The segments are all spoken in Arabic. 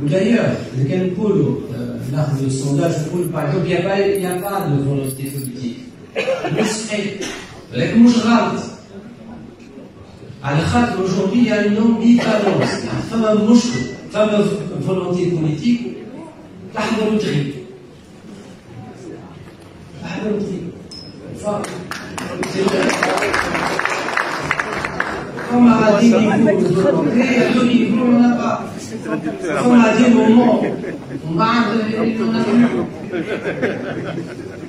D'ailleurs, lequel pôle euh, l'art de sondage pôle, par exemple, il n'y a, pas de volonté politique. La couche rate. Al-Khat, aujourd'hui, il y a une ambivalence. Femme mouche, femme volonté politique, l'art L'art de l'ahdalouterie. L'ahdalouterie. Enfin, comme a dit, il y a deux niveaux, on n'a pas. ثم هذه الامور بعد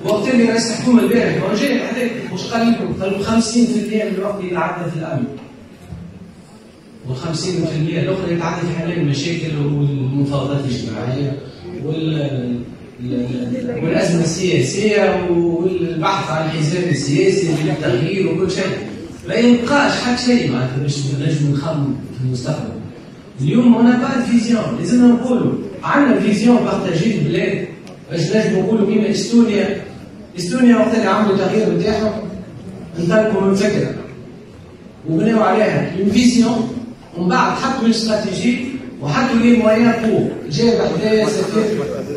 وقت اللي رئيس الحكومه البارح ما جاي عليك مش قال لكم 50% من الوقت يتعدى في الامن وال50% الاخرى يتعدى في حل المشاكل والمفاوضات الاجتماعيه وال والازمه السياسيه والبحث عن الحزام السياسي والتغيير وكل شيء ما يبقاش حتى شيء معناتها باش نجم نخمم في المستقبل اليوم هنا با فيزيون لازمنا نقولوا عندنا فيزيون بارتاجي البلاد باش نجم نقولوا كيما استونيا استونيا وقت اللي عملوا التغيير نتاعهم انطلقوا من فكره وبنوا عليها اون فيزيون ومن بعد حطوا استراتيجي وحطوا لي موايان بور جاء بحذايا سفير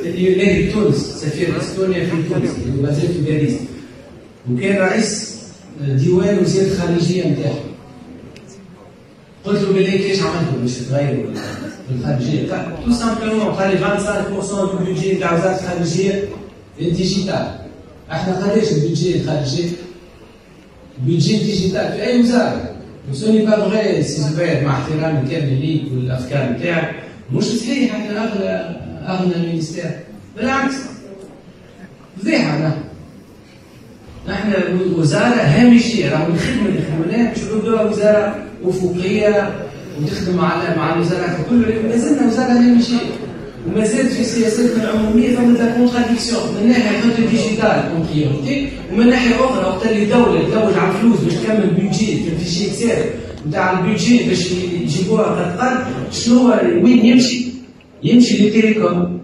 اليوناني تونس سفير استونيا في تونس اللي مازال في باريس وكان رئيس آه، ديوان وزير الخارجيه نتاعهم قلت له بلي كيش عملتوا باش تغيروا الخارجيه تو سامبلومون قال لي 25% من البيدجي نتاع وزاره الخارجيه ديجيتال احنا قداش البيدجي الخارجي البيدجي الديجيتال في اي وزاره وسوني با فغي سي زبير مع احترامي كامل ليك والافكار نتاعك مش صحيح احنا اغلى اغنى المينيستير بالعكس فضيحه نحن نحن وزاره هامشيه رغم الخدمه اللي خدمناها مش نبدوها وزاره افقيه وتخدم على مع الوزارات الكل ما زلنا وزاره نفس الشيء وما زلت في سياستنا العموميه فما لا كونتراديكسيون من ناحيه خاطر ديجيتال كونكيونتي ومن ناحيه اخرى وقت اللي دوله تدور على فلوس باش تكمل بيجي في شيء كثير نتاع البيجي باش يجيبوها قد قد شنو هو وين يمشي؟ يمشي للتيليكوم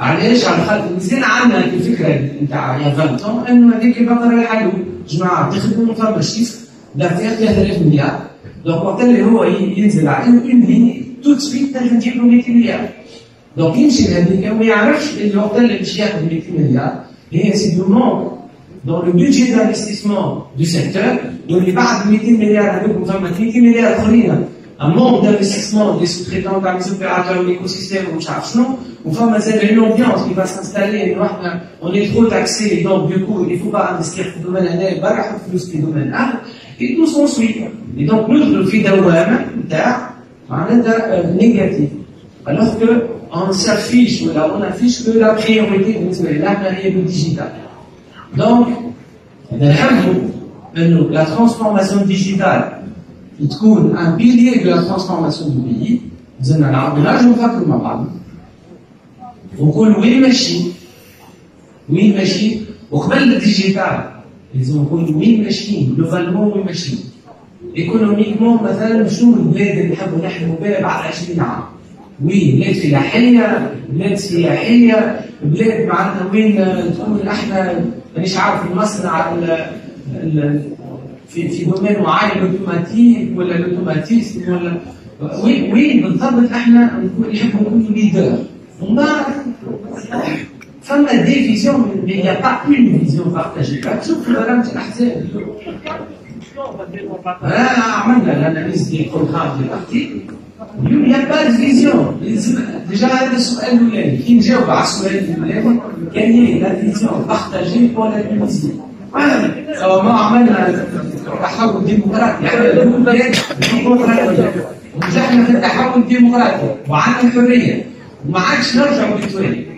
علاش على خاطر مازال عندنا الفكره نتاع يا فانتون انه هذيك البقره الحلو جماعه تخدم ما فماش Donc 30 مليار دونك وقت اللي هو ينزل على يملي توت donc له 200 مليار دونك يمشي وما يعرفش وقت اللي باش 200 un manque d'investissement des sous-traitants par les opérateurs de l'écosystème charge, on va mettre une ambiance qui va s'installer, hein. on est trop taxé, donc du coup, il ne faut pas investir domaine il faut pas investir le domaine et tout s'ensuit. Et donc, nous, le un hein, euh, négatif. Alors que, s'affiche, on affiche que la priorité, la digital. Donc, eh ben, ben, la transformation digitale, il trouve un pilier de la transformation du pays, vous là, je vois que oui, machine, oui, machine, ben, le digital. لازم نكونوا وين ماشيين لوفالمون وين ماشيين ايكونوميكمون مثلا شنو البلاد اللي نحبوا نحلموا بها بعد 20 عام وين بلاد فلاحيه بلاد سياحيه بلاد معناتها وين تكون احنا مانيش عارف المصنع في في دومين معين اوتوماتيك ولا الاوتوماتيزم ولا وين وين بالضبط احنا نحبوا نكونوا ليدر ومن بعد فما دي فيزيون مي يا با اون فيزيون بارتاجي تشوف تاع الاحزاب آه عملنا الاناليز دي كل خارج الارتيكل اليوم يا با فيزيون ديجا هذا السؤال الاولاني كي نجاوب على السؤال الاولاني كان هي لا فيزيون بارتاجي ولا فيزيون سواء ما عملنا تحول ديمقراطي يعني ديمقراطي ونجحنا في التحول الديمقراطي وعندنا الحريه وما عادش نرجعوا للتوالي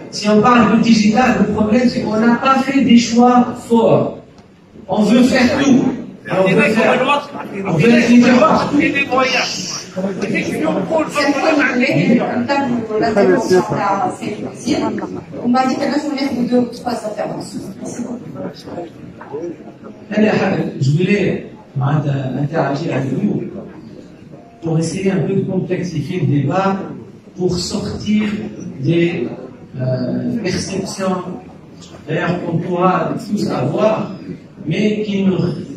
Si on parle de digital, le problème c'est qu'on n'a pas fait des choix forts. On veut faire tout. On veut faire, on veut Je voulais interagir avec vous pour essayer un peu de complexifier le débat, pour sortir des l'exception d'ailleurs qu'on pourra tous avoir, mais qui ne,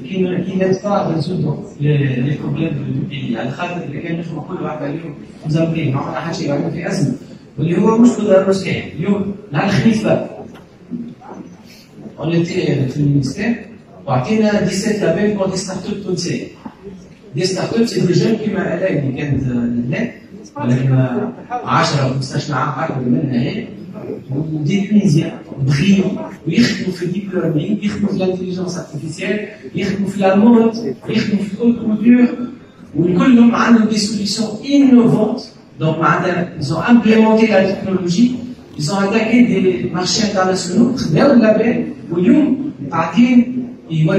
qui ne, qui n'aide pas à résoudre les, les problèmes du pays. الخلل اللي كان نشوفه كل واحد اليوم مزمرين ما عملنا شيء عملنا في ازمه واللي هو مشكل الروس كاين اليوم مع الخليفه اون في المينستير وعطينا 17 لابيل كون دي ستارت اب تونسيه دي ستارت اب سي دي جون كيما الاء اللي كانت هنا ولكن 10 15 عام اكبر منها هي des Tunisiens brillants, ils font le deep ils l'intelligence artificielle, ils la mode, ils culture, ils des solutions innovantes. Donc, ils ont implémenté la technologie, ils ont attaqué des marchés internationaux, les la où ils ont ils ont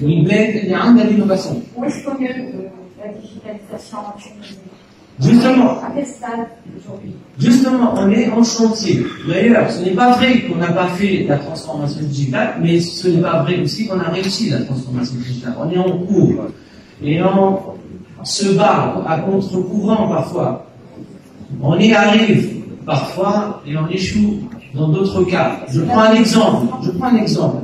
un de l'innovation. Où de euh, la digitalisation Justement, justement, on est en chantier. D'ailleurs, ce n'est pas vrai qu'on n'a pas fait la transformation digitale, mais ce n'est pas vrai aussi qu'on a réussi la transformation digitale. On est en cours et on se bat à contre-courant parfois. On y arrive parfois et on échoue dans d'autres cas. Je prends un exemple. Je prends un exemple.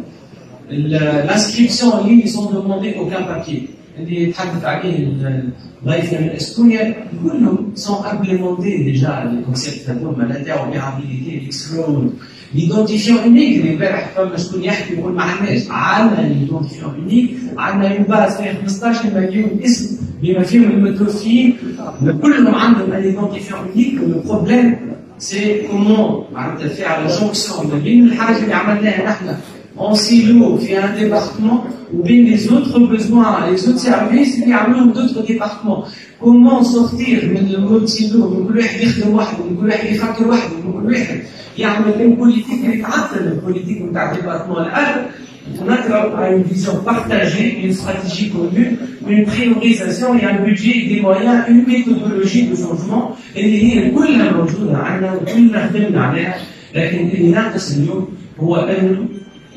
l'inscription en ligne, ils sont demandés aucun papier. اللي تحدث عليه الضيف من استونيا كلهم سون امبليمونتي ديجا الكونسيبت هذوما لا تاعو بيعابيليتي اكسكلود ليدونتيفيون اونيك اللي البارح فما شكون يحكي يقول ما عندناش عندنا ليدونتيفيون اونيك عندنا اون باز فيها 15 مليون اسم بما فيهم المتوفيين كلهم عندهم ليدونتيفيون اونيك والبروبليم سي كومون معناتها فيها لا جونكسيون ما بين الحاجه اللي عملناها نحن en silo, fait un département, ou bien les autres besoins, les autres services, il y a d'autres départements. Comment sortir de le silo, que كل واحد يخدم politique de département On a une vision partagée, une stratégie commune, une priorisation et un budget, des moyens, une méthodologie de changement. Et هي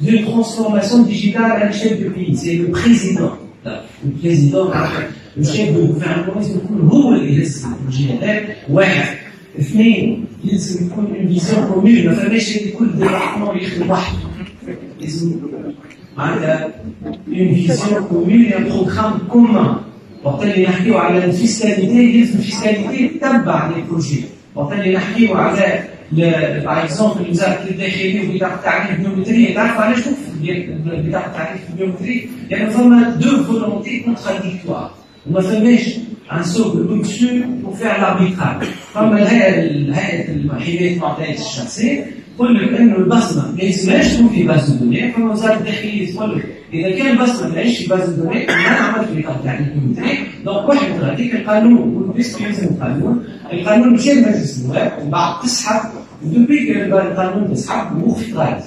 d'une transformation digitale à l'échelle du pays, c'est le président. Le président, le chef de gouvernement, c'est beaucoup le rôle de l'église, c'est le projet ouais. Et puis, ils se font une vision commune. Enfin, les chefs d'écoute de l'église, c'est une vision commune, un programme commun. Quand on parle de fiscalité, l'église de fiscalité tabarre les projets. Quand on parle d'exercice, باغ اكزومبل المزاح الداخليه وبطاقه التعريف البيومتريه تعرف علاش توقف بطاقه التعريف البيومتري لان فما دو فولونتي كونتراديكتوار وما فماش ان سوق لوكسو بور فير فما هيئه الحمايه المعطيات الشخصيه تقول لك انه البصمه ما يسمعش تكون في باز الدنيا فما وزاره الداخليه تقول لك اذا كان البصمه ما تعيش في باز الدنيا ما نعملش في بطاقه التعريف البيومتري دونك واحد هذيك القانون والبيست القانون القانون مشى لمجلس النواب ومن بعد تسحب دوبي القانون بيسحب مخ قاعد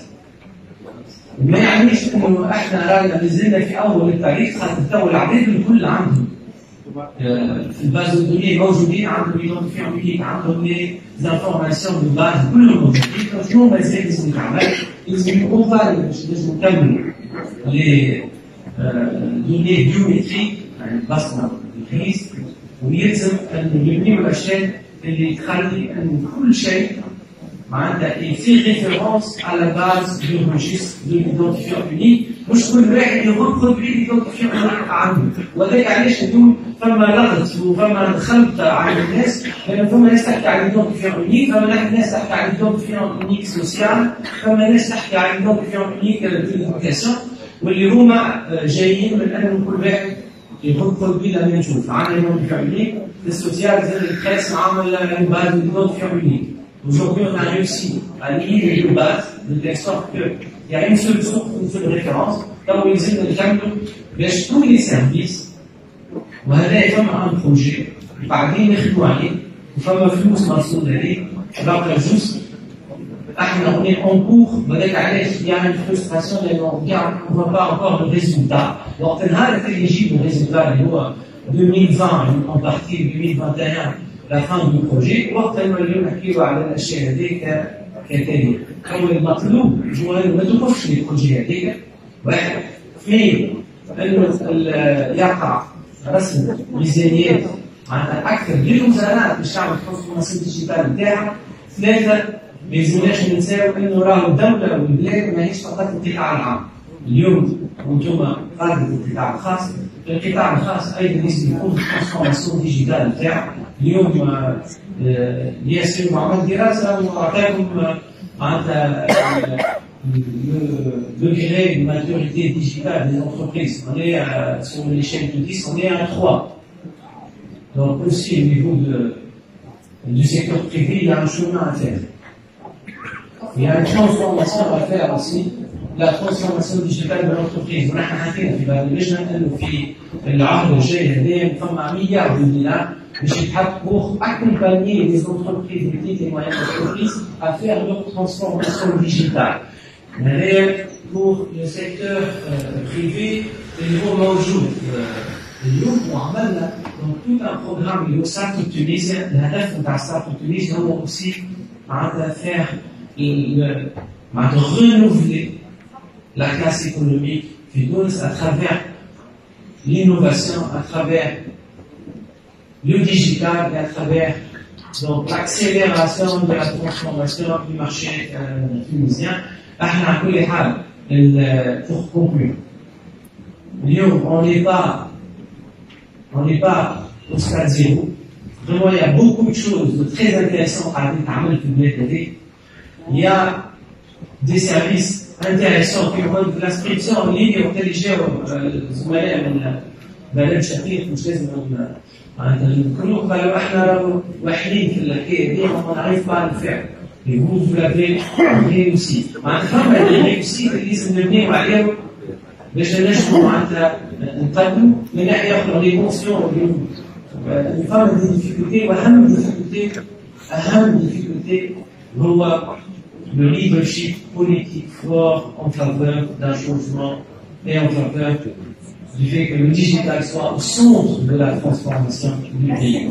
ما يعنيش انه احنا رانا مازلنا في اول التاريخ خاطر تو العباد الكل عندهم في الباز الدنيا موجودين عندهم بيك عندهم لي زانفورماسيون دو باز كلهم موجودين شنو ما يصير لازم يتعمل لازم يكون فارغ باش لازم نكملوا لي دوني بيومتريك يعني البصمه الكريس ويلزم انه يلميوا الاشياء اللي تخلي ان كل شيء معناتها كاين في ريفيرونس على باز دو روجيست دو ايدونتيفيون اونيك مش كل واحد يغلط بلي ايدونتيفيون اونيك عنده وذلك علاش اليوم فما لغط وفما خلط على الناس لان يعني فما ناس تحكي على ايدونتيفيون اونيك فما ناس تحكي على ايدونتيفيون اونيك سوسيال فما ناس تحكي على ايدونتيفيون اونيك ديليميتاسيون واللي هما آه، جايين من ان كل واحد يغلط بلا ما نشوف عندنا ايدونتيفيون اونيك السوسيال زاد الكاس عامل بعد ايدونتيفيون اونيك Aujourd'hui, on a réussi à lier les deux de telle sorte qu'il y a une seule source, une seule référence. Là le ils باش tous les services, a فما un projet, بعدين نخدموا عليه, وفما فلوس مرصود عليه, باقي جزء. احنا on est en cours, à l'aise. il y a une frustration on on ne voit pas encore le résultat. On a été éligible au résultat اللي 2020 euh, en partie 2021 لا فان دو بروجي وقت اليوم نحكيو على الاشياء هذيك كتالي هو المطلوب الجمهور ما تدخلش في البروجي هذيك واحد اثنين انه يقع رسم ميزانيات معناتها اكثر للوزارات تعمل تحط منصه الديجيتال نتاعها ثلاثه ما يلزمناش ننساو انه راهو الدوله والبلاد ماهيش فقط القطاع العام اليوم وانتم قادرين قطاع خاص القطاع الخاص ايضا لازم يكون في ترانسفورماسيون ديجيتال نتاعو اليوم ياسر عمل a واعطاكم معناتها le degré euh, euh, euh, de maturité digitale des entreprises. On est à, sur l'échelle de 10, on est à 3. Donc aussi au niveau de, du secteur privé, il y a un chemin à faire. Il y a une transformation à faire aussi la transformation digitale de l'entreprise. On a fait un projet, on a fait un milliard de dollars pour accompagner les entreprises, les petites et moyennes entreprises, à faire leur transformation digitale. On pour le secteur euh, privé, euh, le nouveau bonjour. Le nouveau Mohamed, tout un programme au centre de Tunisien, le reste de la centre de Tunisien, on a aussi à faire et à euh, renouveler la classe économique donne à travers l'innovation, à travers le digital et à travers l'accélération de la transformation du marché euh, tunisien. Euh, pour conclure, on n'est pas, on n'est pas au stade zéro. Vraiment, il y a beaucoup de choses de très intéressantes à faire. Il y a des services intéressant في عمق الاسكريبسيون اللي هي وقت اللي جاو الزملاء من بلد شقيق مش لازم نذكروه قالوا احنا راهو واحدين في الحكايه دي هما نعرف بعض الفعل اللي هو في لافي ريوسي معناتها فما ريوسي اللي لازم نبنيو عليهم باش نجمو معناتها نقدموا من ناحيه اخرى ليمونسيون فما دي ديفيكولتي واهم ديفيكولتي اهم ديفيكولتي هو le leadership politique fort en faveur d'un changement et en faveur du fait que le digital soit au centre de la transformation du pays.